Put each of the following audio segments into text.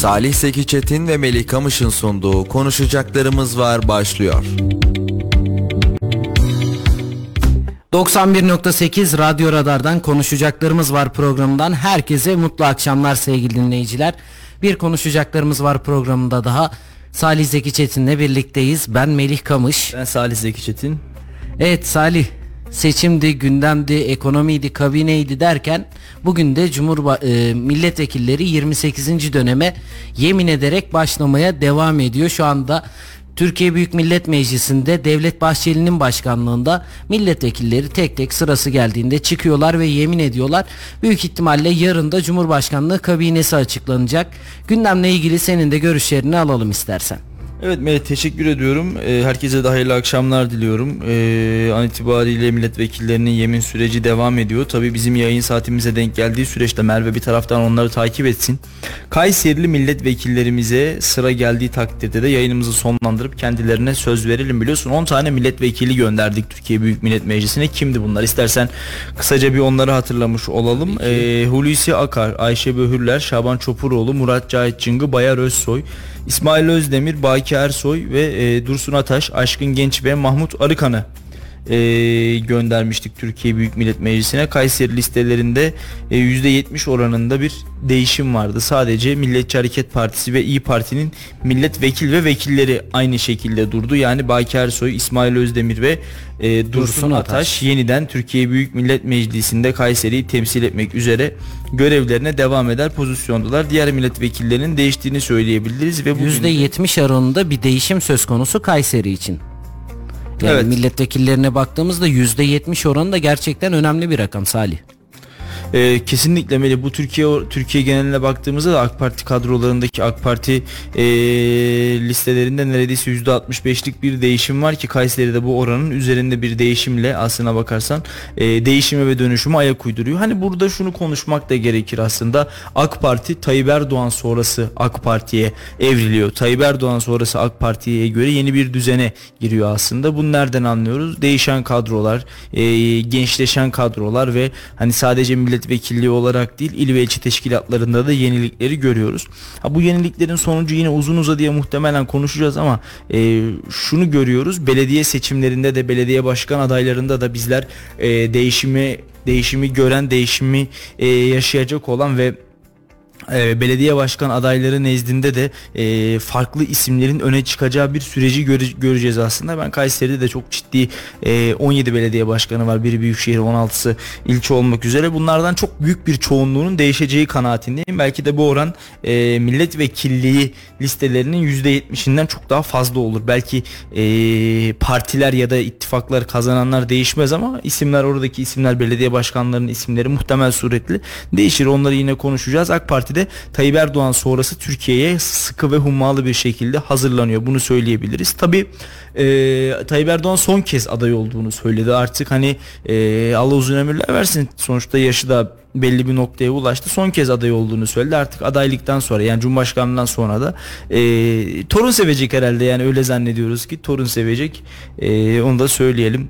Salih Seki Çetin ve Melih Kamış'ın sunduğu Konuşacaklarımız Var başlıyor. 91.8 Radyo Radar'dan konuşacaklarımız var programından herkese mutlu akşamlar sevgili dinleyiciler. Bir konuşacaklarımız var programında daha Salih Zeki Çetin'le birlikteyiz. Ben Melih Kamış. Ben Salih Zeki Çetin. Evet Salih seçimdi, gündemdi, ekonomiydi, kabineydi derken bugün de Cumhurba e, milletvekilleri 28. döneme yemin ederek başlamaya devam ediyor. Şu anda Türkiye Büyük Millet Meclisi'nde Devlet Bahçeli'nin başkanlığında milletvekilleri tek tek sırası geldiğinde çıkıyorlar ve yemin ediyorlar. Büyük ihtimalle yarın da Cumhurbaşkanlığı kabinesi açıklanacak. Gündemle ilgili senin de görüşlerini alalım istersen. Evet Melih teşekkür ediyorum. Ee, herkese de hayırlı akşamlar diliyorum. Ee, an itibariyle milletvekillerinin yemin süreci devam ediyor. Tabi bizim yayın saatimize denk geldiği süreçte Merve bir taraftan onları takip etsin. Kayserili milletvekillerimize sıra geldiği takdirde de yayınımızı sonlandırıp kendilerine söz verelim. Biliyorsun 10 tane milletvekili gönderdik Türkiye Büyük Millet Meclisi'ne. Kimdi bunlar? İstersen kısaca bir onları hatırlamış olalım. Ee, Hulusi Akar, Ayşe Böhürler, Şaban Çopuroğlu, Murat Cahit Çıngı, Bayar Özsoy, İsmail Özdemir, Baki Ersoy ve e, Dursun Ataş, Aşkın Genç ve Mahmut Arıkan'ı e, göndermiştik Türkiye Büyük Millet Meclisi'ne. Kayseri listelerinde e, %70 oranında bir değişim vardı. Sadece Milliyetçi Hareket Partisi ve İyi Parti'nin milletvekil ve vekilleri aynı şekilde durdu. Yani Baki Ersoy, İsmail Özdemir ve e, Dursun, Dursun Ataş, Ataş yeniden Türkiye Büyük Millet Meclisi'nde Kayseri'yi temsil etmek üzere görevlerine devam eder pozisyondalar. Diğer milletvekillerinin değiştiğini söyleyebiliriz ve bugün %70 oranında bir değişim söz konusu Kayseri için. Yani evet. milletvekillerine baktığımızda %70 oranı da gerçekten önemli bir rakam Salih. E, kesinlikle Meli bu Türkiye Türkiye geneline baktığımızda da AK Parti kadrolarındaki AK Parti e, listelerinde neredeyse %65'lik bir değişim var ki Kayseri'de bu oranın üzerinde bir değişimle aslına bakarsan e, değişime ve dönüşüme ayak uyduruyor. Hani burada şunu konuşmak da gerekir aslında. AK Parti Tayyip Erdoğan sonrası AK Parti'ye evriliyor. Tayyip Erdoğan sonrası AK Parti'ye göre yeni bir düzene giriyor aslında. Bunu nereden anlıyoruz? Değişen kadrolar, e, gençleşen kadrolar ve hani sadece millet milletvekilliği olarak değil il ve ilçe teşkilatlarında da yenilikleri görüyoruz. Ha, bu yeniliklerin sonucu yine uzun uzadıya muhtemelen konuşacağız ama e, şunu görüyoruz belediye seçimlerinde de belediye başkan adaylarında da bizler e, değişimi değişimi gören değişimi e, yaşayacak olan ve e, belediye başkan adayları nezdinde de e, farklı isimlerin öne çıkacağı bir süreci göre, göreceğiz aslında. Ben Kayseri'de de çok ciddi e, 17 belediye başkanı var. Biri büyükşehir 16'sı ilçe olmak üzere. Bunlardan çok büyük bir çoğunluğunun değişeceği kanaatindeyim. Belki de bu oran e, milletvekilliği listelerinin %70'inden çok daha fazla olur. Belki e, partiler ya da ittifaklar kazananlar değişmez ama isimler oradaki isimler belediye başkanlarının isimleri muhtemel suretli değişir. Onları yine konuşacağız. AK Parti'de de Tayyip Erdoğan sonrası Türkiye'ye sıkı ve hummalı bir şekilde hazırlanıyor. Bunu söyleyebiliriz. Tabi e, Tayyip Erdoğan son kez aday olduğunu söyledi. Artık hani e, Allah uzun ömürler versin. Sonuçta yaşı da belli bir noktaya ulaştı. Son kez aday olduğunu söyledi. Artık adaylıktan sonra yani Cumhurbaşkanlığından sonra da e, torun sevecek herhalde yani öyle zannediyoruz ki torun sevecek. E, onu da söyleyelim.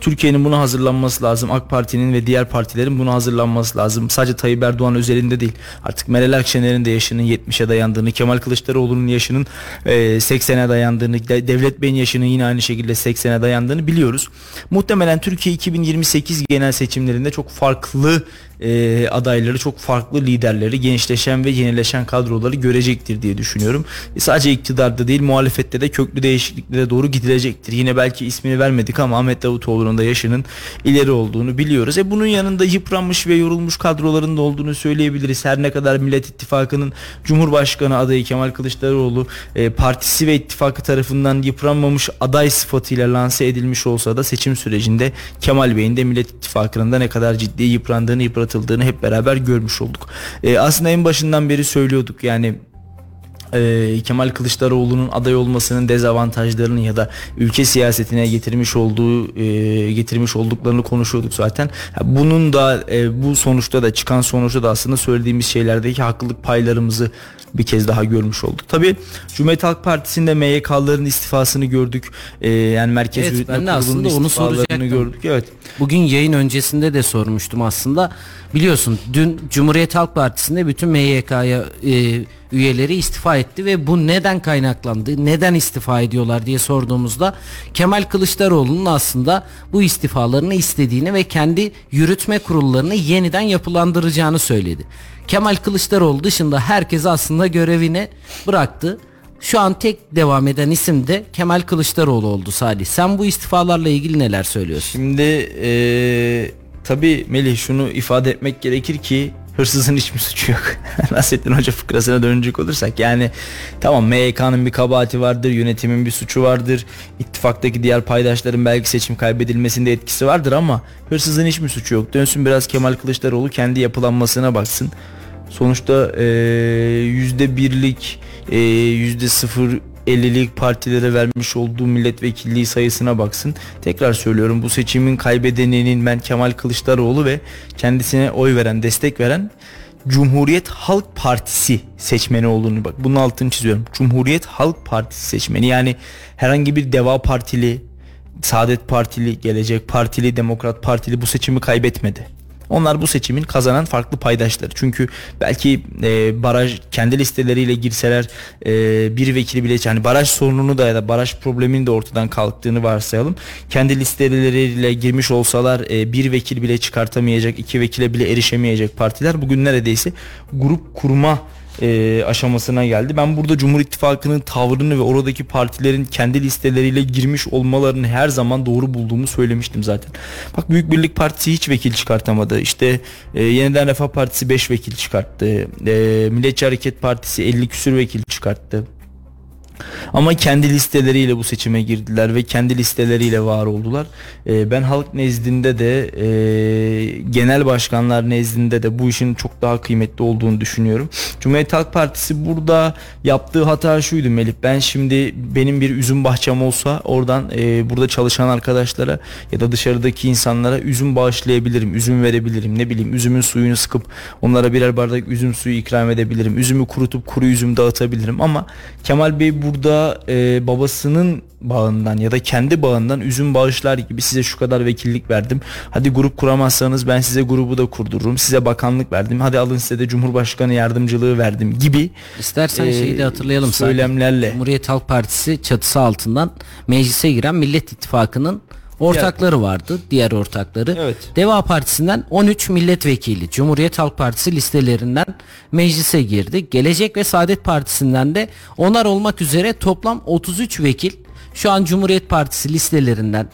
Türkiye'nin buna hazırlanması lazım. AK Parti'nin ve diğer partilerin buna hazırlanması lazım. Sadece Tayyip Erdoğan özelinde değil. Artık Meral Akşener'in de yaşının 70'e dayandığını, Kemal Kılıçdaroğlu'nun yaşının 80'e dayandığını, Devlet Bey'in yaşının yine aynı şekilde 80'e dayandığını biliyoruz. Muhtemelen Türkiye 2028 genel seçimlerinde çok farklı e, adayları, çok farklı liderleri, gençleşen ve yenileşen kadroları görecektir diye düşünüyorum. E, sadece iktidarda değil muhalefette de köklü değişikliklere doğru gidilecektir. Yine belki ismini vermedik ama Ahmet Davutoğlu'nun da yaşının ileri olduğunu biliyoruz. E, bunun yanında yıpranmış ve yorulmuş kadroların da olduğunu söyleyebiliriz. Her ne kadar Millet İttifakı'nın Cumhurbaşkanı adayı Kemal Kılıçdaroğlu e, partisi ve ittifakı tarafından yıpranmamış aday sıfatıyla lanse edilmiş olsa da seçim sürecinde Kemal Bey'in de Millet İttifakı'nın da ne kadar ciddi yıprandığını yıpratıldığını yaratıldığını hep beraber görmüş olduk. E, aslında en başından beri söylüyorduk yani e, Kemal Kılıçdaroğlu'nun aday olmasının dezavantajlarını ya da ülke siyasetine getirmiş olduğu e, getirmiş olduklarını konuşuyorduk zaten. Bunun da e, bu sonuçta da çıkan sonuçta da aslında söylediğimiz şeylerdeki haklılık paylarımızı bir kez daha görmüş olduk. Tabi Cumhuriyet Halk Partisi'nde MYK'ların istifasını gördük. Ee, yani Merkez evet, Yürütme Kurulu'nun istifalarını gördük. Evet. Bugün yayın öncesinde de sormuştum aslında. Biliyorsun dün Cumhuriyet Halk Partisi'nde bütün MYK'ya e, üyeleri istifa etti ve bu neden kaynaklandı? Neden istifa ediyorlar diye sorduğumuzda Kemal Kılıçdaroğlu'nun aslında bu istifalarını istediğini ve kendi yürütme kurullarını yeniden yapılandıracağını söyledi. Kemal Kılıçdaroğlu dışında herkes aslında görevini bıraktı. Şu an tek devam eden isim de Kemal Kılıçdaroğlu oldu Salih. Sen bu istifalarla ilgili neler söylüyorsun? Şimdi eee tabi Melih şunu ifade etmek gerekir ki hırsızın hiçbir suçu yok. Nasrettin Hoca fıkrasına dönecek olursak yani tamam MYK'nın bir kabahati vardır, yönetimin bir suçu vardır, ittifaktaki diğer paydaşların belki seçim kaybedilmesinde etkisi vardır ama hırsızın hiçbir suçu yok. Dönsün biraz Kemal Kılıçdaroğlu kendi yapılanmasına baksın. Sonuçta yüzde birlik yüzde sıfır 50'lik partilere vermiş olduğu milletvekilliği sayısına baksın. Tekrar söylüyorum bu seçimin kaybedeninin ben Kemal Kılıçdaroğlu ve kendisine oy veren, destek veren Cumhuriyet Halk Partisi seçmeni olduğunu bak bunun altını çiziyorum. Cumhuriyet Halk Partisi seçmeni yani herhangi bir Deva Partili, Saadet Partili, Gelecek Partili, Demokrat Partili bu seçimi kaybetmedi. Onlar bu seçimin kazanan farklı paydaşları. Çünkü belki e, baraj kendi listeleriyle girseler e, bir vekili bile yani baraj sorununu da ya da baraj probleminin de ortadan kalktığını varsayalım. Kendi listeleriyle girmiş olsalar e, bir vekil bile çıkartamayacak, iki vekile bile erişemeyecek partiler bugün neredeyse grup kurma e, aşamasına geldi. Ben burada Cumhur İttifakı'nın tavrını ve oradaki partilerin kendi listeleriyle girmiş olmalarını her zaman doğru bulduğumu söylemiştim zaten. Bak Büyük Birlik Partisi hiç vekil çıkartamadı. İşte e, Yeniden Refah Partisi 5 vekil çıkarttı. E, Milliyetçi Hareket Partisi 50 küsür vekil çıkarttı. Ama kendi listeleriyle bu seçime girdiler ve kendi listeleriyle var oldular. Ee, ben halk nezdinde de e, genel başkanlar nezdinde de bu işin çok daha kıymetli olduğunu düşünüyorum. Cumhuriyet Halk Partisi burada yaptığı hata şuydu Melih. Ben şimdi benim bir üzüm bahçem olsa oradan e, burada çalışan arkadaşlara ya da dışarıdaki insanlara üzüm bağışlayabilirim, üzüm verebilirim. Ne bileyim üzümün suyunu sıkıp onlara birer bardak üzüm suyu ikram edebilirim. Üzümü kurutup kuru üzüm dağıtabilirim ama Kemal Bey burada e, babasının bağından ya da kendi bağından üzüm bağışlar gibi size şu kadar vekillik verdim. Hadi grup kuramazsanız ben size grubu da kurdururum. Size bakanlık verdim. Hadi alın size de Cumhurbaşkanı yardımcılığı verdim gibi. İstersen e, şeyi de hatırlayalım. Söylemlerle. Cumhuriyet Halk Partisi çatısı altından meclise giren Millet İttifakı'nın ortakları vardı. Diğer ortakları. Evet. Deva Partisi'nden 13 milletvekili Cumhuriyet Halk Partisi listelerinden meclise girdi. Gelecek ve Saadet Partisi'nden de onar olmak üzere toplam 33 vekil şu an Cumhuriyet Partisi listelerinden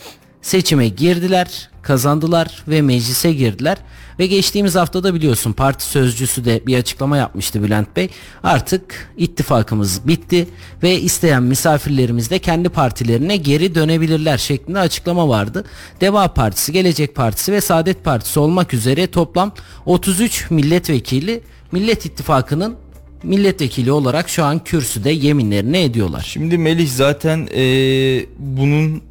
seçime girdiler, kazandılar ve meclise girdiler. Ve geçtiğimiz haftada biliyorsun parti sözcüsü de bir açıklama yapmıştı Bülent Bey. Artık ittifakımız bitti ve isteyen misafirlerimiz de kendi partilerine geri dönebilirler şeklinde açıklama vardı. Deva Partisi, Gelecek Partisi ve Saadet Partisi olmak üzere toplam 33 milletvekili Millet İttifakı'nın milletvekili olarak şu an kürsüde yeminlerini ediyorlar. Şimdi Melih zaten e, bunun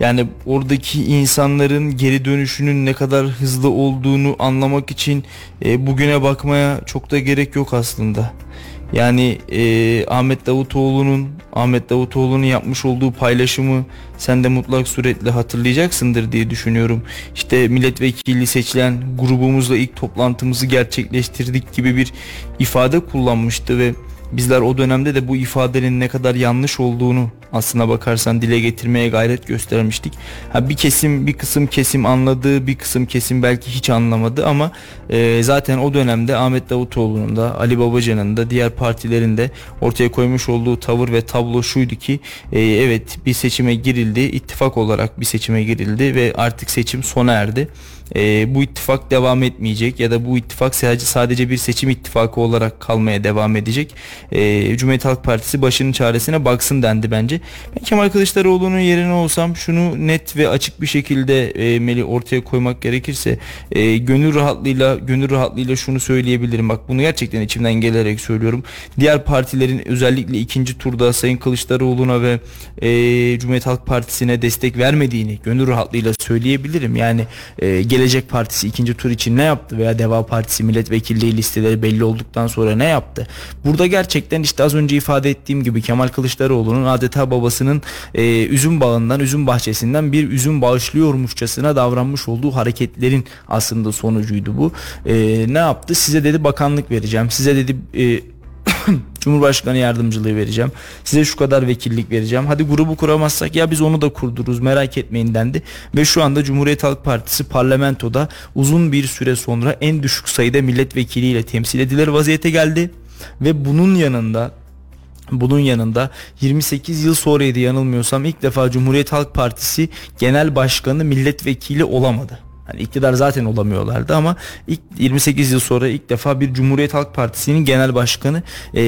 yani oradaki insanların geri dönüşünün ne kadar hızlı olduğunu anlamak için e, bugüne bakmaya çok da gerek yok aslında. Yani e, Ahmet Davutoğlu'nun Ahmet Davutoğlu'nun yapmış olduğu paylaşımı sen de mutlak suretle hatırlayacaksındır diye düşünüyorum. İşte milletvekili seçilen grubumuzla ilk toplantımızı gerçekleştirdik gibi bir ifade kullanmıştı ve bizler o dönemde de bu ifadenin ne kadar yanlış olduğunu aslına bakarsan dile getirmeye gayret göstermiştik. Ha bir kesim bir kısım kesim anladı, bir kısım kesim belki hiç anlamadı ama e, zaten o dönemde Ahmet Davutoğlu'nun da Ali Babacan'ın da diğer partilerin de ortaya koymuş olduğu tavır ve tablo şuydu ki e, evet bir seçime girildi, ittifak olarak bir seçime girildi ve artık seçim sona erdi. E, bu ittifak devam etmeyecek ya da bu ittifak sadece sadece bir seçim ittifakı olarak kalmaya devam edecek. E, Cumhuriyet Halk Partisi başının çaresine baksın dendi bence. Ben Kemal Kılıçdaroğlu'nun yerine olsam şunu net ve açık bir şekilde e, Meli ortaya koymak gerekirse e, gönül rahatlığıyla gönül rahatlığıyla şunu söyleyebilirim. Bak bunu gerçekten içimden gelerek söylüyorum. Diğer partilerin özellikle ikinci turda Sayın Kılıçdaroğlu'na ve e, Cumhuriyet Halk Partisi'ne destek vermediğini gönül rahatlığıyla söyleyebilirim. Yani e, Gelecek Partisi ikinci tur için ne yaptı veya Deva Partisi milletvekilliği listeleri belli olduktan sonra ne yaptı? Burada gerçekten işte az önce ifade ettiğim gibi Kemal Kılıçdaroğlu'nun adeta babasının e, üzüm bağından, üzüm bahçesinden bir üzüm bağışlıyormuşçasına davranmış olduğu hareketlerin aslında sonucuydu bu. E, ne yaptı? Size dedi bakanlık vereceğim. Size dedi e, Cumhurbaşkanı yardımcılığı vereceğim. Size şu kadar vekillik vereceğim. Hadi grubu kuramazsak ya biz onu da kurdururuz merak etmeyin dendi. Ve şu anda Cumhuriyet Halk Partisi parlamentoda uzun bir süre sonra en düşük sayıda milletvekiliyle temsil edilir vaziyete geldi. Ve bunun yanında bunun yanında 28 yıl sonraydı yanılmıyorsam ilk defa Cumhuriyet Halk Partisi Genel Başkanı milletvekili olamadı. Hani iktidar zaten olamıyorlardı ama ilk 28 yıl sonra ilk defa bir Cumhuriyet Halk Partisi'nin genel başkanı e,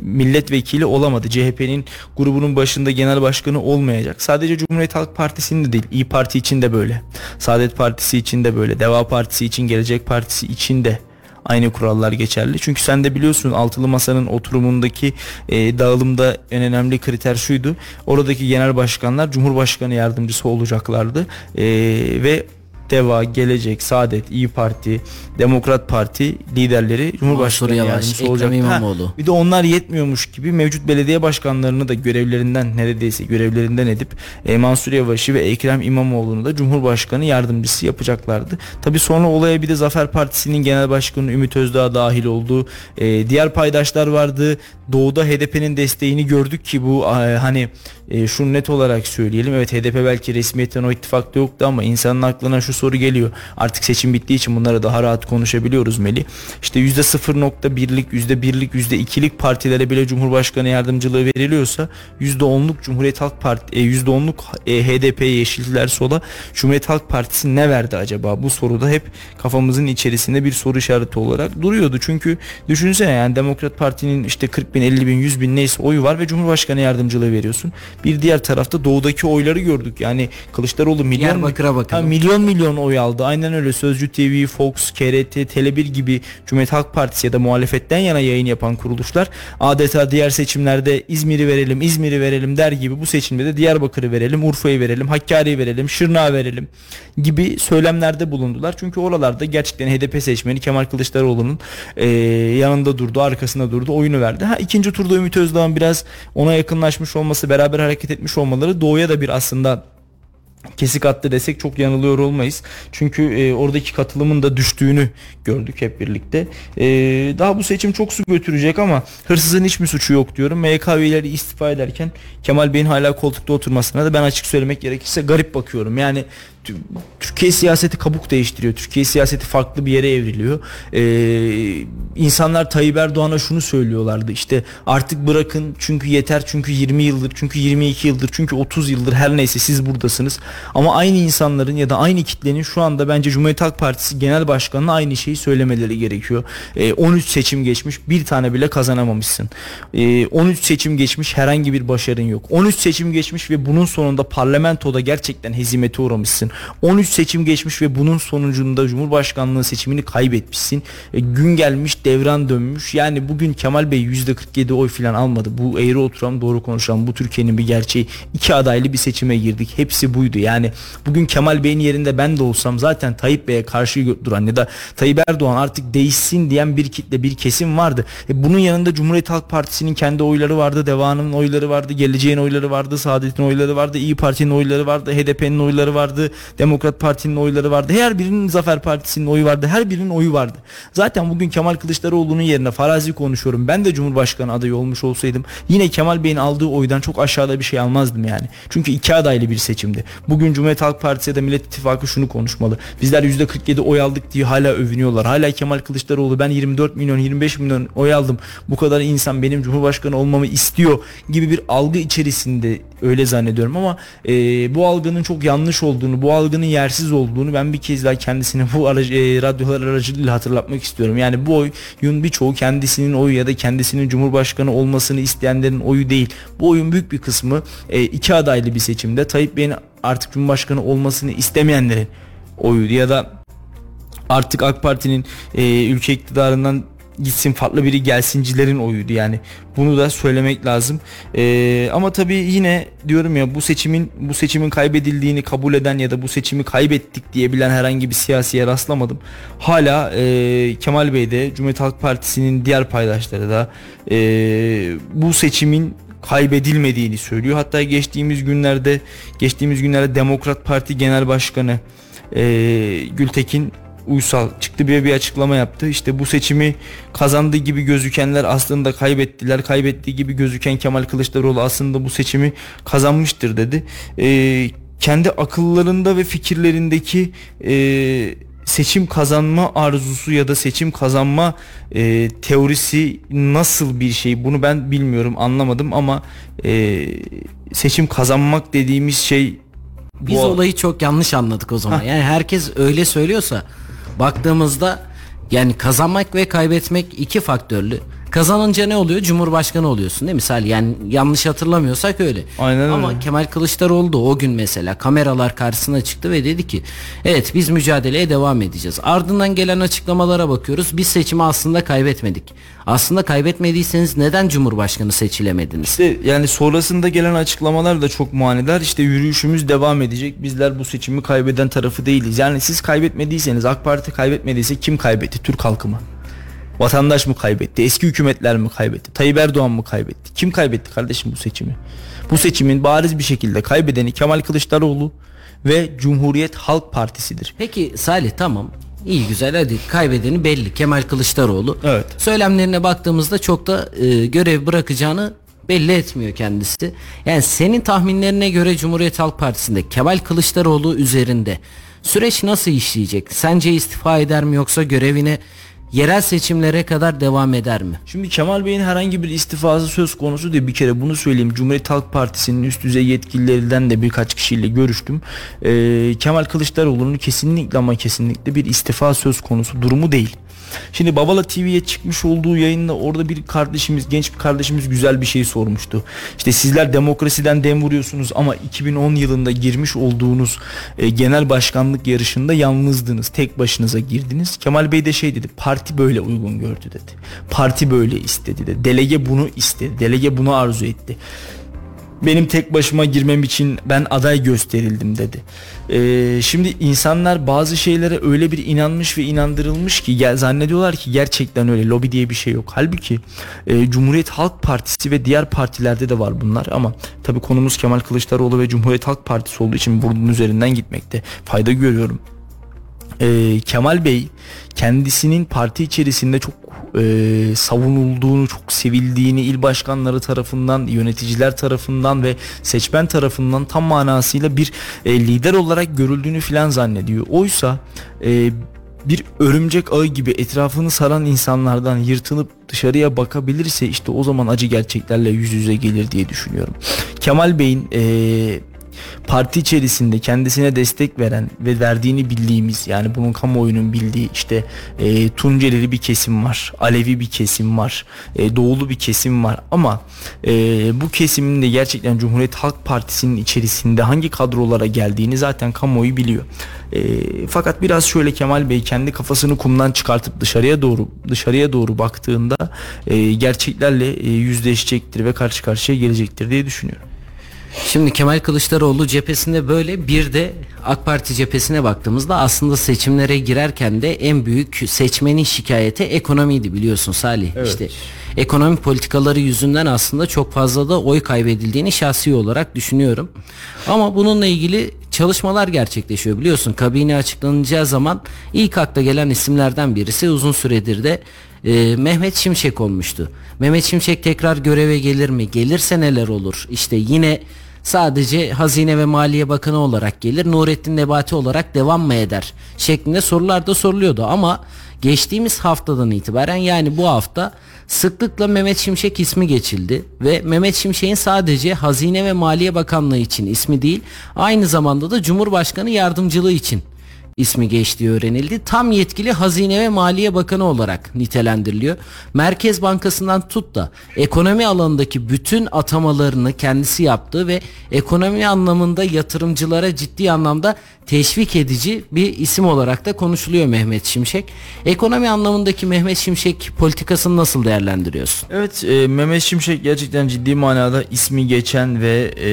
milletvekili olamadı. CHP'nin grubunun başında genel başkanı olmayacak. Sadece Cumhuriyet Halk Partisi'nin de değil. İyi Parti için de böyle. Saadet Partisi için de böyle. Deva Partisi için, Gelecek Partisi için de aynı kurallar geçerli. Çünkü sen de biliyorsun altılı masanın oturumundaki e, dağılımda en önemli kriter şuydu. Oradaki genel başkanlar Cumhurbaşkanı yardımcısı olacaklardı. E, ve Deva, Gelecek, Saadet, İyi Parti, Demokrat Parti liderleri Cumhurbaşkanı yardımcısı Ekrem olacak. İmamoğlu. Ha, bir de onlar yetmiyormuş gibi mevcut belediye başkanlarını da görevlerinden neredeyse görevlerinden edip e, Mansur Yavaş'ı ve Ekrem İmamoğlu'nu da Cumhurbaşkanı yardımcısı yapacaklardı. Tabi sonra olaya bir de Zafer Partisi'nin genel başkanı Ümit Özdağ dahil olduğu e, diğer paydaşlar vardı. Doğu'da HDP'nin desteğini gördük ki bu e, hani e, şunu net olarak söyleyelim. Evet HDP belki resmiyetten o ittifakta yoktu ama insanın aklına şu soru geliyor. Artık seçim bittiği için bunları daha rahat konuşabiliyoruz Meli. İşte %0.1'lik, %1'lik, %2'lik partilere bile Cumhurbaşkanı yardımcılığı veriliyorsa %10'luk Cumhuriyet Halk Parti, e, %10'luk e, HDP Yeşiller Sola Cumhuriyet Halk Partisi ne verdi acaba? Bu soruda hep kafamızın içerisinde bir soru işareti olarak duruyordu. Çünkü düşünsene yani Demokrat Parti'nin işte 40 bin, 50 bin, 100 bin neyse oyu var ve Cumhurbaşkanı yardımcılığı veriyorsun. Bir diğer tarafta doğudaki oyları gördük. Yani Kılıçdaroğlu milyon. Ha, milyon milyon oy aldı. Aynen öyle. Sözcü TV, Fox, KRT, Tele1 gibi Cumhuriyet Halk Partisi ya da muhalefetten yana yayın yapan kuruluşlar adeta diğer seçimlerde İzmir'i verelim, İzmir'i verelim der gibi bu seçimde de Diyarbakır'ı verelim, Urfa'yı verelim, Hakkari'yi verelim, Şırnak'ı verelim gibi söylemlerde bulundular. Çünkü oralarda gerçekten HDP seçmeni Kemal Kılıçdaroğlu'nun e, yanında durdu, arkasında durdu, oyunu verdi. Ha ikinci turda Ümit Özdağ'ın biraz ona yakınlaşmış olması, beraber hareket etmiş olmaları doğuya da bir aslında kesik attı desek çok yanılıyor olmayız. Çünkü e, oradaki katılımın da düştüğünü gördük hep birlikte. E, daha bu seçim çok su götürecek ama hırsızın hiç mi suçu yok diyorum. MYK üyeleri istifa ederken Kemal Bey'in hala koltukta oturmasına da ben açık söylemek gerekirse garip bakıyorum. Yani Türkiye siyaseti kabuk değiştiriyor. Türkiye siyaseti farklı bir yere evriliyor. Ee, insanlar Tayyip Erdoğan'a şunu söylüyorlardı. İşte artık bırakın çünkü yeter çünkü 20 yıldır çünkü 22 yıldır çünkü 30 yıldır her neyse siz buradasınız. Ama aynı insanların ya da aynı kitlenin şu anda bence Cumhuriyet Halk Partisi Genel Başkanı'na aynı şeyi söylemeleri gerekiyor. Ee, 13 seçim geçmiş bir tane bile kazanamamışsın. Ee, 13 seçim geçmiş herhangi bir başarın yok. 13 seçim geçmiş ve bunun sonunda parlamentoda gerçekten hezimete uğramışsın. 13 seçim geçmiş ve bunun sonucunda Cumhurbaşkanlığı seçimini kaybetmişsin. E, gün gelmiş devran dönmüş. Yani bugün Kemal Bey %47 oy falan almadı. Bu eğri oturan doğru konuşalım. Bu Türkiye'nin bir gerçeği. İki adaylı bir seçime girdik. Hepsi buydu. Yani bugün Kemal Bey'in yerinde ben de olsam zaten Tayyip Bey'e karşı duran ya da Tayyip Erdoğan artık değişsin diyen bir kitle bir kesim vardı. E, bunun yanında Cumhuriyet Halk Partisi'nin kendi oyları vardı. Deva'nın oyları vardı. Geleceğin oyları vardı. Saadet'in oyları vardı. İyi Parti'nin oyları vardı. HDP'nin oyları vardı. Demokrat Parti'nin oyları vardı. Her birinin Zafer Partisi'nin oyu vardı. Her birinin oyu vardı. Zaten bugün Kemal Kılıçdaroğlu'nun yerine farazi konuşuyorum. Ben de Cumhurbaşkanı adayı olmuş olsaydım yine Kemal Bey'in aldığı oydan çok aşağıda bir şey almazdım yani. Çünkü iki adaylı bir seçimdi. Bugün Cumhuriyet Halk Partisi ya da Millet İttifakı şunu konuşmalı. Bizler %47 oy aldık diye hala övünüyorlar. Hala Kemal Kılıçdaroğlu ben 24 milyon 25 milyon oy aldım. Bu kadar insan benim Cumhurbaşkanı olmamı istiyor gibi bir algı içerisinde öyle zannediyorum ama e, bu algının çok yanlış olduğunu, bu algının yersiz olduğunu ben bir kez daha kendisine bu aracı, e, radyolar aracılığıyla hatırlatmak istiyorum. Yani bu oyun birçoğu kendisinin oyu ya da kendisinin cumhurbaşkanı olmasını isteyenlerin oyu değil. Bu oyun büyük bir kısmı e, iki adaylı bir seçimde Tayyip Bey'in artık cumhurbaşkanı olmasını istemeyenlerin oyuydu ya da artık AK Parti'nin e, ülke iktidarından gitsin farklı biri gelsincilerin oyuydu. Yani bunu da söylemek lazım. Ee, ama tabii yine diyorum ya bu seçimin bu seçimin kaybedildiğini kabul eden ya da bu seçimi kaybettik diyebilen herhangi bir siyasiye rastlamadım. Hala e, Kemal Bey de Cumhuriyet Halk Partisi'nin diğer paydaşları da e, bu seçimin kaybedilmediğini söylüyor. Hatta geçtiğimiz günlerde geçtiğimiz günlerde Demokrat Parti Genel Başkanı e, Gültekin Uysal çıktı bir bir açıklama yaptı. İşte bu seçimi kazandığı gibi gözükenler aslında kaybettiler. Kaybettiği gibi gözüken Kemal Kılıçdaroğlu aslında bu seçimi kazanmıştır dedi. Ee, kendi akıllarında ve fikirlerindeki e, seçim kazanma arzusu ya da seçim kazanma e, teorisi nasıl bir şey bunu ben bilmiyorum anlamadım ama e, seçim kazanmak dediğimiz şey Biz bu- olayı çok yanlış anladık o zaman. Yani herkes öyle söylüyorsa baktığımızda yani kazanmak ve kaybetmek iki faktörlü. Kazanınca ne oluyor? Cumhurbaşkanı oluyorsun değil mi? Misal yani yanlış hatırlamıyorsak öyle. Aynen Ama öyle. Kemal Kılıçdaroğlu da o gün mesela kameralar karşısına çıktı ve dedi ki evet biz mücadeleye devam edeceğiz. Ardından gelen açıklamalara bakıyoruz. Biz seçimi aslında kaybetmedik. Aslında kaybetmediyseniz neden Cumhurbaşkanı seçilemediniz? İşte yani sonrasında gelen açıklamalar da çok manidar. İşte yürüyüşümüz devam edecek. Bizler bu seçimi kaybeden tarafı değiliz. Yani siz kaybetmediyseniz AK Parti kaybetmediyse kim kaybetti? Türk halkı mı? Vatandaş mı kaybetti? Eski hükümetler mi kaybetti? Tayyip Erdoğan mı kaybetti? Kim kaybetti kardeşim bu seçimi? Bu seçimin bariz bir şekilde kaybedeni Kemal Kılıçdaroğlu ve Cumhuriyet Halk Partisi'dir. Peki Salih tamam. İyi güzel hadi kaybedeni belli Kemal Kılıçdaroğlu. Evet. Söylemlerine baktığımızda çok da e, görev bırakacağını belli etmiyor kendisi. Yani senin tahminlerine göre Cumhuriyet Halk Partisi'nde Kemal Kılıçdaroğlu üzerinde süreç nasıl işleyecek? Sence istifa eder mi yoksa görevine yerel seçimlere kadar devam eder mi? Şimdi Kemal Bey'in herhangi bir istifası söz konusu değil. Bir kere bunu söyleyeyim. Cumhuriyet Halk Partisi'nin üst düzey yetkililerinden de birkaç kişiyle görüştüm. Ee, Kemal Kılıçdaroğlu'nun kesinlikle ama kesinlikle bir istifa söz konusu durumu değil. Şimdi Babala TV'ye çıkmış olduğu yayında orada bir kardeşimiz, genç bir kardeşimiz güzel bir şey sormuştu. İşte sizler demokrasiden dem vuruyorsunuz ama 2010 yılında girmiş olduğunuz e, genel başkanlık yarışında yalnızdınız. Tek başınıza girdiniz. Kemal Bey de şey dedi. Parti böyle uygun gördü dedi. Parti böyle istedi dedi. Delege bunu istedi. Delege bunu arzu etti benim tek başıma girmem için ben aday gösterildim dedi. Ee, şimdi insanlar bazı şeylere öyle bir inanmış ve inandırılmış ki gel zannediyorlar ki gerçekten öyle lobi diye bir şey yok. Halbuki e, Cumhuriyet Halk Partisi ve diğer partilerde de var bunlar ama tabii konumuz Kemal Kılıçdaroğlu ve Cumhuriyet Halk Partisi olduğu için bunun üzerinden gitmekte fayda görüyorum. Ee, Kemal Bey kendisinin parti içerisinde çok e, savunulduğunu, çok sevildiğini il başkanları tarafından, yöneticiler tarafından ve seçmen tarafından tam manasıyla bir e, lider olarak görüldüğünü filan zannediyor. Oysa e, bir örümcek ağı gibi etrafını saran insanlardan yırtınıp dışarıya bakabilirse işte o zaman acı gerçeklerle yüz yüze gelir diye düşünüyorum. Kemal Bey'in e, parti içerisinde kendisine destek veren ve verdiğini bildiğimiz yani bunun kamuoyunun bildiği işte e, Tuncelili bir kesim var, Alevi bir kesim var, e, Doğulu bir kesim var ama e, bu kesimin de gerçekten Cumhuriyet Halk Partisi'nin içerisinde hangi kadrolara geldiğini zaten kamuoyu biliyor. E, fakat biraz şöyle Kemal Bey kendi kafasını kumdan çıkartıp dışarıya doğru dışarıya doğru baktığında e, gerçeklerle e, yüzleşecektir ve karşı karşıya gelecektir diye düşünüyorum. Şimdi Kemal Kılıçdaroğlu cephesinde böyle bir de AK Parti cephesine baktığımızda aslında seçimlere girerken de en büyük seçmenin şikayeti ekonomiydi biliyorsun Salih. İşte ekonomi politikaları yüzünden aslında çok fazla da oy kaybedildiğini şahsi olarak düşünüyorum. Ama bununla ilgili çalışmalar gerçekleşiyor biliyorsun. Kabine açıklanacağı zaman ilk akla gelen isimlerden birisi uzun süredir de e, Mehmet Şimşek olmuştu. Mehmet Şimşek tekrar göreve gelir mi? Gelirse neler olur? İşte yine sadece Hazine ve Maliye Bakanı olarak gelir. Nurettin Nebati olarak devam mı eder? Şeklinde sorular da soruluyordu ama geçtiğimiz haftadan itibaren yani bu hafta sıklıkla Mehmet Şimşek ismi geçildi ve Mehmet Şimşek'in sadece Hazine ve Maliye Bakanlığı için ismi değil aynı zamanda da Cumhurbaşkanı yardımcılığı için ismi geçtiği öğrenildi. Tam yetkili Hazine ve Maliye Bakanı olarak nitelendiriliyor. Merkez Bankası'ndan tut da ekonomi alanındaki bütün atamalarını kendisi yaptı ve ekonomi anlamında yatırımcılara ciddi anlamda teşvik edici bir isim olarak da konuşuluyor Mehmet Şimşek. Ekonomi anlamındaki Mehmet Şimşek politikasını nasıl değerlendiriyorsun? Evet e, Mehmet Şimşek gerçekten ciddi manada ismi geçen ve e,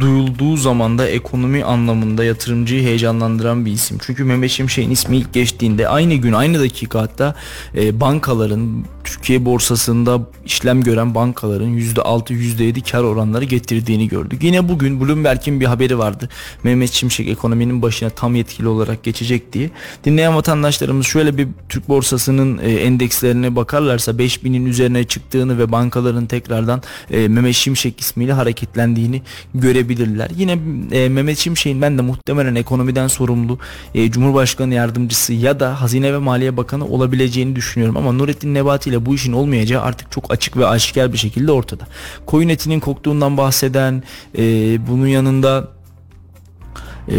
duyulduğu zaman da ekonomi anlamında yatırımcıyı heyecanlandıran bir isim. Çünkü Mehmet Şimşek'in ismi ilk geçtiğinde aynı gün aynı dakika hatta e, bankaların Türkiye borsasında işlem gören bankaların %6 %7 kar oranları getirdiğini gördük. Yine bugün Bloomberg'in bir haberi vardı. Mehmet Şimşek ekonominin başına tam yetkili olarak geçecek diye. Dinleyen vatandaşlarımız şöyle bir Türk borsasının e, endekslerine bakarlarsa 5000'in üzerine çıktığını ve bankaların tekrardan e, Mehmet Şimşek ismiyle hareketlendiğini görebilirler. Yine e, Mehmet Şimşek'in ben de muhtemelen ekonomiden sorumlu e, Cumhurbaşkanı yardımcısı ya da Hazine ve Maliye Bakanı olabileceğini düşünüyorum ama Nurettin Nebati ile bu işin olmayacağı artık çok açık ve aşikar bir şekilde ortada. Koyun etinin koktuğundan bahseden e, bunun yanında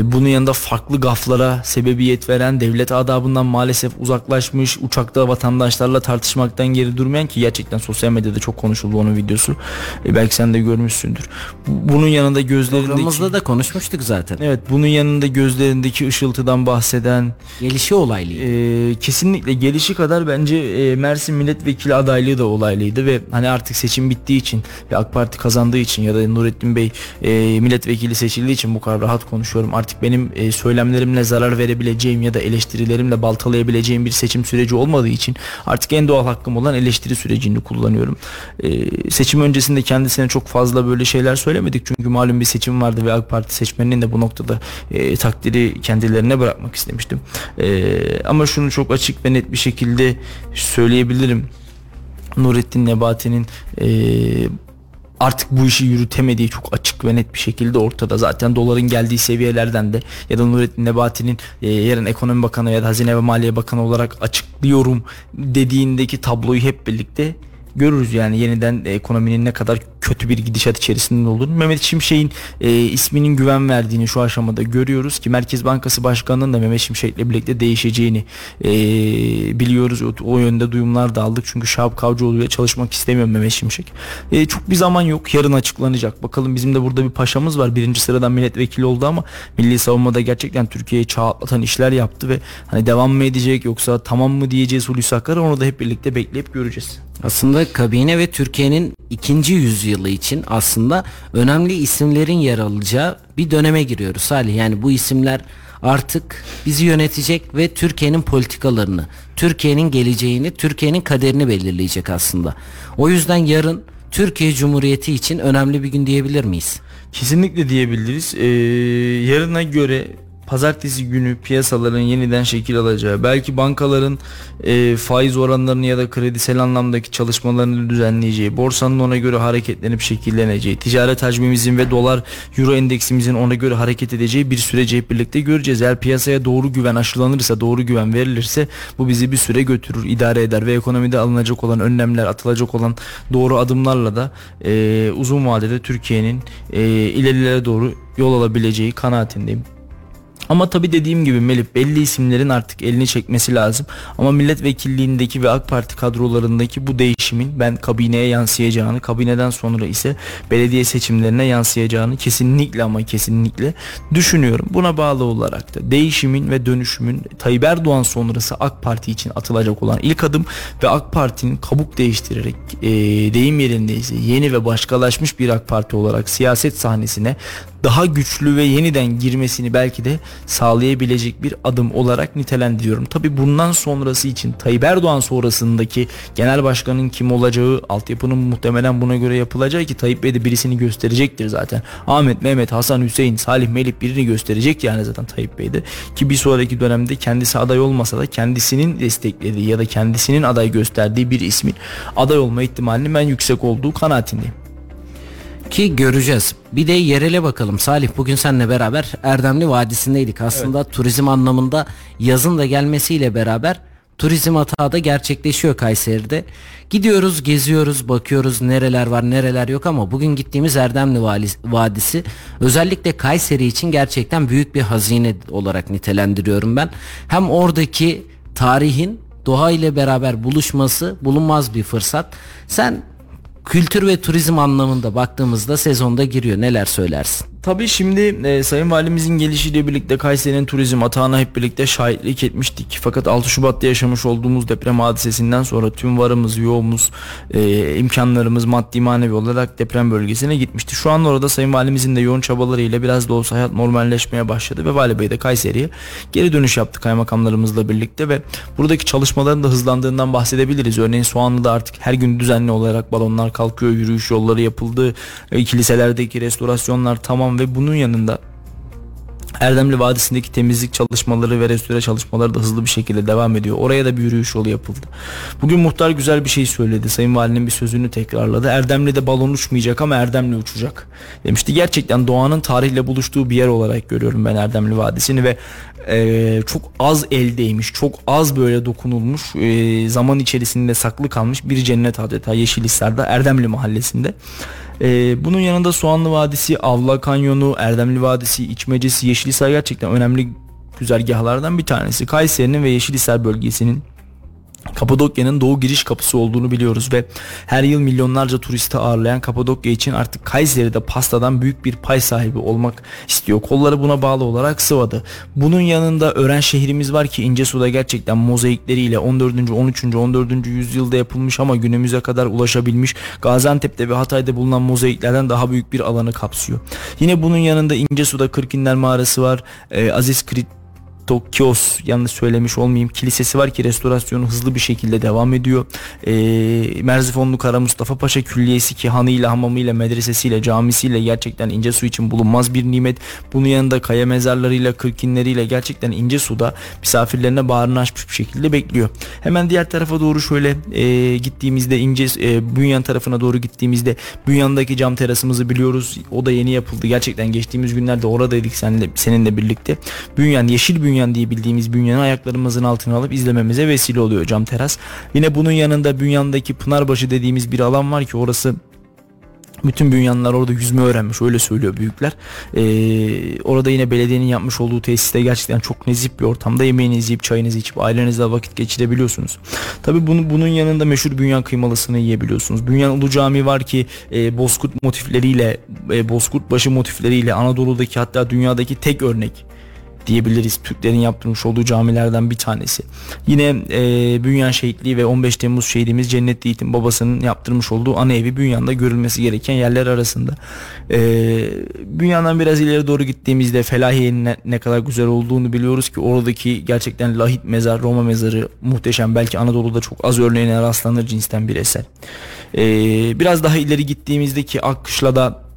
bunun yanında farklı gaflara sebebiyet veren devlet adabından maalesef uzaklaşmış uçakta vatandaşlarla tartışmaktan geri durmayan ki gerçekten sosyal medyada çok konuşuldu onun videosu. E, belki sen de görmüşsündür. Bunun yanında gözlerindeki Programımızda da konuşmuştuk zaten. Evet bunun yanında gözlerindeki ışıltıdan bahseden Gelişi olaylı. e, kesinlikle gelişi kadar bence e, Mersin milletvekili adaylığı da olaylıydı ve hani artık seçim bittiği için ve AK Parti kazandığı için ya da Nurettin Bey e, milletvekili seçildiği için bu kadar rahat konuşuyorum. Artık benim e, söylemlerimle zarar verebileceğim ya da eleştirilerimle baltalayabileceğim bir seçim süreci olmadığı için artık en doğal hakkım olan eleştiri sürecini kullanıyorum. E, seçim öncesinde kendisine çok fazla böyle şeyler söylemedik çünkü malum bir seçim vardı ve AK Parti seçmeninin de bu noktada e, takdiri kendilerine bırakmak istemiştim. E, ama şunu çok açık ve net bir şekilde söyleyebilirim. Nurettin Nebati'nin e, artık bu işi yürütemediği çok açık ve net bir şekilde ortada. Zaten doların geldiği seviyelerden de ya da Nurettin Nebati'nin e, yarın ekonomi bakanı ya da hazine ve maliye bakanı olarak açıklıyorum dediğindeki tabloyu hep birlikte görürüz yani yeniden ekonominin ne kadar kötü bir gidişat içerisinde olduğunu. Mehmet Şimşek'in e, isminin güven verdiğini şu aşamada görüyoruz ki Merkez Bankası Başkanı'nın da Mehmet Şimşek'le birlikte değişeceğini e, biliyoruz. O, o yönde duyumlar da aldık. Çünkü Şahap Kavcıoğlu'yla çalışmak istemiyor Mehmet Şimşek. E, çok bir zaman yok. Yarın açıklanacak. Bakalım bizim de burada bir paşamız var. Birinci sıradan milletvekili oldu ama Milli Savunma'da gerçekten Türkiye'yi çağ atlatan işler yaptı ve hani devam mı edecek yoksa tamam mı diyeceğiz Hulusi Akar'a onu da hep birlikte bekleyip göreceğiz. Aslında kabine ve Türkiye'nin ikinci yüzyılı için aslında önemli isimlerin yer alacağı bir döneme giriyoruz Salih. Yani bu isimler artık bizi yönetecek ve Türkiye'nin politikalarını, Türkiye'nin geleceğini, Türkiye'nin kaderini belirleyecek aslında. O yüzden yarın Türkiye Cumhuriyeti için önemli bir gün diyebilir miyiz? Kesinlikle diyebiliriz. Ee, yarına göre pazartesi günü piyasaların yeniden şekil alacağı, belki bankaların e, faiz oranlarını ya da kredisel anlamdaki çalışmalarını düzenleyeceği, borsanın ona göre hareketlenip şekilleneceği, ticaret hacmimizin ve dolar euro endeksimizin ona göre hareket edeceği bir süreci hep birlikte göreceğiz. Eğer piyasaya doğru güven aşılanırsa, doğru güven verilirse bu bizi bir süre götürür, idare eder ve ekonomide alınacak olan önlemler, atılacak olan doğru adımlarla da e, uzun vadede Türkiye'nin e, ilerilere doğru yol alabileceği kanaatindeyim. Ama tabi dediğim gibi Melih belli isimlerin artık elini çekmesi lazım. Ama milletvekilliğindeki ve AK Parti kadrolarındaki bu değişimin ben kabineye yansıyacağını, kabineden sonra ise belediye seçimlerine yansıyacağını kesinlikle ama kesinlikle düşünüyorum. Buna bağlı olarak da değişimin ve dönüşümün Tayyip Erdoğan sonrası AK Parti için atılacak olan ilk adım ve AK Parti'nin kabuk değiştirerek e, deyim yerindeyse yeni ve başkalaşmış bir AK Parti olarak siyaset sahnesine daha güçlü ve yeniden girmesini belki de sağlayabilecek bir adım olarak nitelendiriyorum. Tabi bundan sonrası için Tayyip Erdoğan sonrasındaki genel başkanın kim olacağı, altyapının muhtemelen buna göre yapılacağı ki Tayyip Bey de birisini gösterecektir zaten. Ahmet, Mehmet, Hasan, Hüseyin, Salih, Melih birini gösterecek yani zaten Tayyip Bey de. Ki bir sonraki dönemde kendisi aday olmasa da kendisinin desteklediği ya da kendisinin aday gösterdiği bir ismin aday olma ihtimalinin ben yüksek olduğu kanaatindeyim. Ki göreceğiz. Bir de yerele bakalım. Salih bugün seninle beraber Erdemli Vadisi'ndeydik. Aslında evet. turizm anlamında yazın da gelmesiyle beraber turizm hata da gerçekleşiyor Kayseri'de. Gidiyoruz, geziyoruz, bakıyoruz nereler var, nereler yok ama bugün gittiğimiz Erdemli Vadisi özellikle Kayseri için gerçekten büyük bir hazine olarak nitelendiriyorum ben. Hem oradaki tarihin doğa ile beraber buluşması bulunmaz bir fırsat. Sen kültür ve turizm anlamında baktığımızda sezonda giriyor. Neler söylersin? Tabii şimdi e, Sayın Valimizin gelişiyle birlikte Kayseri'nin turizm atağına hep birlikte şahitlik etmiştik. Fakat 6 Şubat'ta yaşamış olduğumuz deprem hadisesinden sonra tüm varımız, yoğumuz, e, imkanlarımız maddi manevi olarak deprem bölgesine gitmişti. Şu an orada Sayın Valimizin de yoğun çabalarıyla biraz da olsa hayat normalleşmeye başladı ve Vali Bey de Kayseri'ye geri dönüş yaptı kaymakamlarımızla birlikte ve buradaki çalışmaların da hızlandığından bahsedebiliriz. Örneğin Soğanlı'da artık her gün düzenli olarak balonlar kalkıyor, yürüyüş yolları yapıldı, e, kiliselerdeki restorasyonlar tamam tamam ve bunun yanında Erdemli Vadisi'ndeki temizlik çalışmaları ve restore çalışmaları da hızlı bir şekilde devam ediyor. Oraya da bir yürüyüş yolu yapıldı. Bugün muhtar güzel bir şey söyledi. Sayın Valinin bir sözünü tekrarladı. Erdemli'de balon uçmayacak ama Erdemli uçacak demişti. Gerçekten doğanın tarihle buluştuğu bir yer olarak görüyorum ben Erdemli Vadisi'ni ve e, çok az eldeymiş, çok az böyle dokunulmuş, e, zaman içerisinde saklı kalmış bir cennet adeta Yeşilhisar'da Erdemli Mahallesi'nde. Ee, bunun yanında Soğanlı Vadisi, Avla Kanyonu, Erdemli Vadisi, İçmecesi, Yeşilhisar gerçekten önemli güzergahlardan bir tanesi. Kayseri'nin ve Yeşilhisar bölgesinin Kapadokya'nın doğu giriş kapısı olduğunu biliyoruz ve her yıl milyonlarca turisti ağırlayan Kapadokya için artık Kayseri'de pastadan büyük bir pay sahibi olmak istiyor. Kolları buna bağlı olarak sıvadı. Bunun yanında öğren şehrimiz var ki İncesu'da gerçekten mozaikleriyle 14. 13. 14. yüzyılda yapılmış ama günümüze kadar ulaşabilmiş Gaziantep'te ve Hatay'da bulunan mozaiklerden daha büyük bir alanı kapsıyor. Yine bunun yanında İncesu'da Kırkinler Mağarası var. Ee, Aziz Krit Tokyos yanlış söylemiş olmayayım kilisesi var ki restorasyonu hızlı bir şekilde devam ediyor. E, Merzifonlu Kara Mustafa Paşa Külliyesi ki hanıyla hamamıyla medresesiyle camisiyle gerçekten ince su için bulunmaz bir nimet. Bunun yanında kaya mezarlarıyla kırkinleriyle gerçekten ince suda misafirlerine bağrını açmış bir şekilde bekliyor. Hemen diğer tarafa doğru şöyle e, gittiğimizde ince e, Bünyan tarafına doğru gittiğimizde Bünyan'daki cam terasımızı biliyoruz. O da yeni yapıldı. Gerçekten geçtiğimiz günlerde oradaydık seninle, seninle birlikte. Bünyan yeşil Bünyan bünyan diye bildiğimiz bünyanı ayaklarımızın altına alıp izlememize vesile oluyor cam teras. Yine bunun yanında bünyandaki Pınarbaşı dediğimiz bir alan var ki orası bütün bünyanlar orada yüzme öğrenmiş öyle söylüyor büyükler. Ee, orada yine belediyenin yapmış olduğu tesiste gerçekten çok nezih bir ortamda yemeğinizi yiyip çayınızı içip ailenizle vakit geçirebiliyorsunuz. Tabi bunu, bunun yanında meşhur bünyan kıymalısını yiyebiliyorsunuz. Bünyan Ulu Cami var ki e, bozkurt motifleriyle e, bozkurt başı motifleriyle Anadolu'daki hatta dünyadaki tek örnek diyebiliriz. Türklerin yaptırmış olduğu camilerden bir tanesi. Yine e, Bünyan Şehitliği ve 15 Temmuz şehidimiz Cennetli Yiğit'in babasının yaptırmış olduğu ana evi Bünyan'da görülmesi gereken yerler arasında. E, Bünyan'dan biraz ileri doğru gittiğimizde Felahiye'nin ne, ne kadar güzel olduğunu biliyoruz ki oradaki gerçekten lahit mezar, Roma mezarı muhteşem. Belki Anadolu'da çok az örneğine rastlanır cinsten bir eser. E, biraz daha ileri gittiğimizdeki Akkışla'da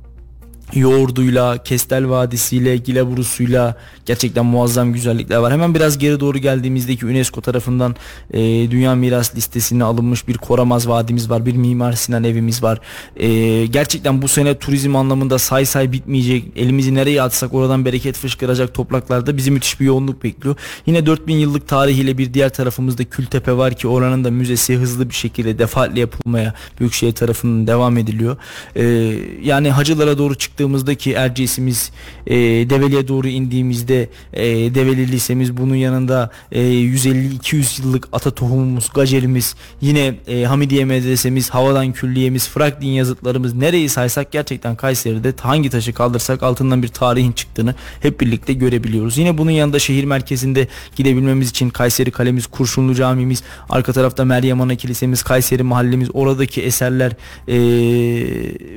yoğurduyla, Kestel Vadisi'yle, Gileburusuyla gerçekten muazzam güzellikler var. Hemen biraz geri doğru geldiğimizdeki UNESCO tarafından e, Dünya Miras listesine alınmış bir Koramaz Vadimiz var. Bir Mimar Sinan evimiz var. E, gerçekten bu sene turizm anlamında say say bitmeyecek. Elimizi nereye atsak oradan bereket fışkıracak topraklarda bizi müthiş bir yoğunluk bekliyor. Yine 4000 yıllık tarihiyle bir diğer tarafımızda Kültepe var ki oranın da müzesi hızlı bir şekilde defaatle yapılmaya Büyükşehir tarafından devam ediliyor. E, yani hacılara doğru çıktı baktığımızdaki Erciyes'imiz e, Develi'ye doğru indiğimizde e, Develi Lisemiz bunun yanında e, 150-200 yıllık ata tohumumuz Gacelimiz yine e, Hamidiye Medresemiz Havadan Külliyemiz Frak din yazıtlarımız nereyi saysak gerçekten Kayseri'de hangi taşı kaldırsak altından bir tarihin çıktığını hep birlikte görebiliyoruz. Yine bunun yanında şehir merkezinde gidebilmemiz için Kayseri Kalemiz, Kurşunlu Camimiz, arka tarafta Meryem Ana Kilisemiz, Kayseri Mahallemiz, oradaki eserler, e,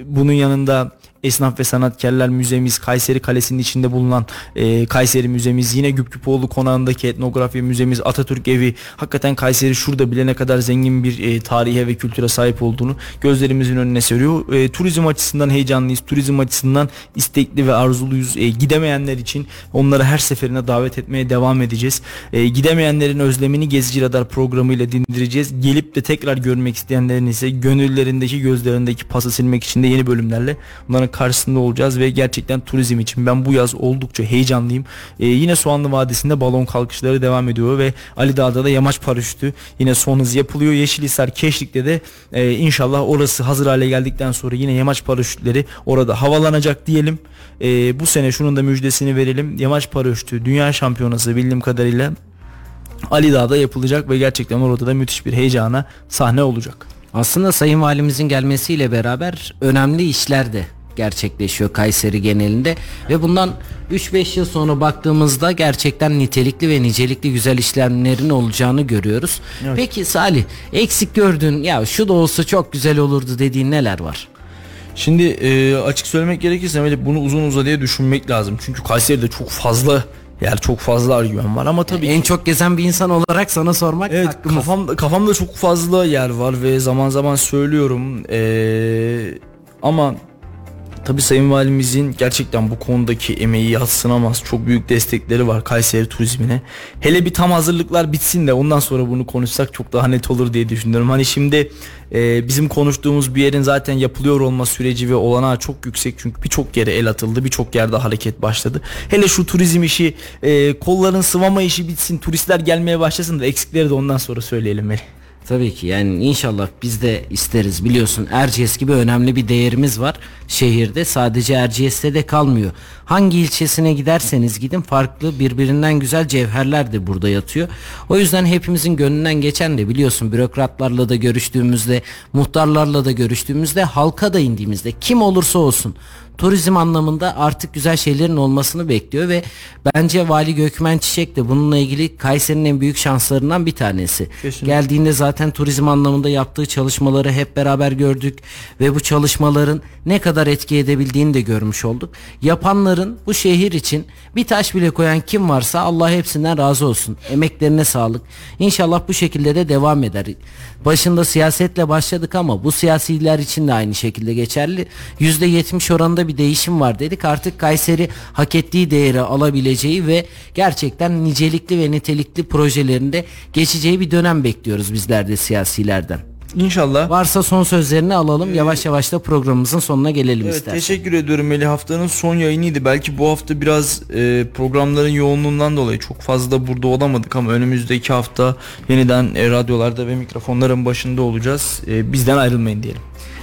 bunun yanında Esnaf ve Sanatkarlar Müzemiz, Kayseri Kalesi'nin içinde bulunan e, Kayseri Müzemiz, yine Güpküpoğlu Konağı'ndaki etnografya müzemiz, Atatürk Evi. Hakikaten Kayseri şurada bile ne kadar zengin bir e, tarihe ve kültüre sahip olduğunu gözlerimizin önüne seriyor. E, turizm açısından heyecanlıyız. Turizm açısından istekli ve arzuluyuz. E, gidemeyenler için onları her seferine davet etmeye devam edeceğiz. E, gidemeyenlerin özlemini Gezici Radar programıyla dindireceğiz. Gelip de tekrar görmek isteyenlerin ise gönüllerindeki gözlerindeki pası silmek için de yeni bölümlerle onların karşısında olacağız ve gerçekten turizm için ben bu yaz oldukça heyecanlıyım. Ee, yine Soğanlı Vadisi'nde balon kalkışları devam ediyor ve Ali Dağ'da da yamaç paraşütü yine son hız yapılıyor. Yeşilhisar Keşlik'te de e, inşallah orası hazır hale geldikten sonra yine yamaç paraşütleri orada havalanacak diyelim. E, bu sene şunun da müjdesini verelim. Yamaç paraşütü dünya şampiyonası bildiğim kadarıyla Ali Dağ'da yapılacak ve gerçekten orada da müthiş bir heyecana sahne olacak. Aslında Sayın Valimizin gelmesiyle beraber önemli işler de gerçekleşiyor Kayseri genelinde ve bundan 3-5 yıl sonra baktığımızda gerçekten nitelikli ve nicelikli güzel işlemlerin olacağını görüyoruz. Evet. Peki Salih eksik gördüğün ya şu da olsa çok güzel olurdu dediğin neler var? Şimdi e, açık söylemek gerekirse Melih bunu uzun uzadıya düşünmek lazım. Çünkü Kayseri'de çok fazla yer çok fazla argüman var ama tabii en ki çok gezen bir insan olarak sana sormak Evet hakkımız. kafam, kafamda çok fazla yer var ve zaman zaman söylüyorum Ee, ama tabi Sayın Valimizin gerçekten bu konudaki emeği yatsınamaz çok büyük destekleri var Kayseri turizmine. Hele bir tam hazırlıklar bitsin de ondan sonra bunu konuşsak çok daha net olur diye düşünüyorum. Hani şimdi e, bizim konuştuğumuz bir yerin zaten yapılıyor olma süreci ve olanağı çok yüksek çünkü birçok yere el atıldı birçok yerde hareket başladı. Hele şu turizm işi e, kolların sıvama işi bitsin turistler gelmeye başlasın da eksikleri de ondan sonra söyleyelim Melih. Tabii ki yani inşallah biz de isteriz biliyorsun Erciyes gibi önemli bir değerimiz var şehirde sadece Erciyes'te de kalmıyor. Hangi ilçesine giderseniz gidin farklı birbirinden güzel cevherler de burada yatıyor. O yüzden hepimizin gönlünden geçen de biliyorsun bürokratlarla da görüştüğümüzde muhtarlarla da görüştüğümüzde halka da indiğimizde kim olursa olsun turizm anlamında artık güzel şeylerin olmasını bekliyor ve bence Vali Gökmen Çiçek de bununla ilgili Kayseri'nin en büyük şanslarından bir tanesi. Kesinlikle. Geldiğinde zaten turizm anlamında yaptığı çalışmaları hep beraber gördük ve bu çalışmaların ne kadar etki edebildiğini de görmüş olduk. Yapanların bu şehir için bir taş bile koyan kim varsa Allah hepsinden razı olsun. Emeklerine sağlık. İnşallah bu şekilde de devam eder. Başında siyasetle başladık ama bu siyasiler için de aynı şekilde geçerli. %70 oranında bir değişim var dedik. Artık Kayseri hak ettiği değeri alabileceği ve gerçekten nicelikli ve nitelikli projelerinde geçeceği bir dönem bekliyoruz bizler de siyasilerden. İnşallah. Varsa son sözlerini alalım. Yavaş yavaş da programımızın sonuna gelelim Evet, istersen. teşekkür ediyorum Melih. Haftanın son yayınıydı. Belki bu hafta biraz e, programların yoğunluğundan dolayı çok fazla da burada olamadık ama önümüzdeki hafta yeniden e, radyolarda ve mikrofonların başında olacağız. E, bizden ayrılmayın diyelim.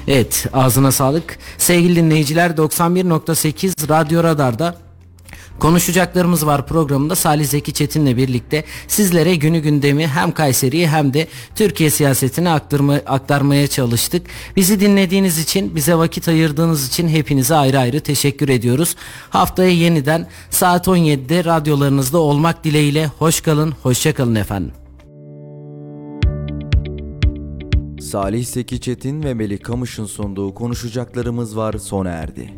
Evet ağzına sağlık. Sevgili dinleyiciler 91.8 Radyo Radar'da Konuşacaklarımız var programında Salih Zeki Çetin'le birlikte sizlere günü gündemi hem Kayseri'yi hem de Türkiye siyasetini aktarma, aktarmaya çalıştık. Bizi dinlediğiniz için, bize vakit ayırdığınız için hepinize ayrı ayrı teşekkür ediyoruz. Haftaya yeniden saat 17'de radyolarınızda olmak dileğiyle hoş kalın, hoşça kalın efendim. Salih Seki Çetin ve Melih Kamış'ın sunduğu konuşacaklarımız var sona erdi.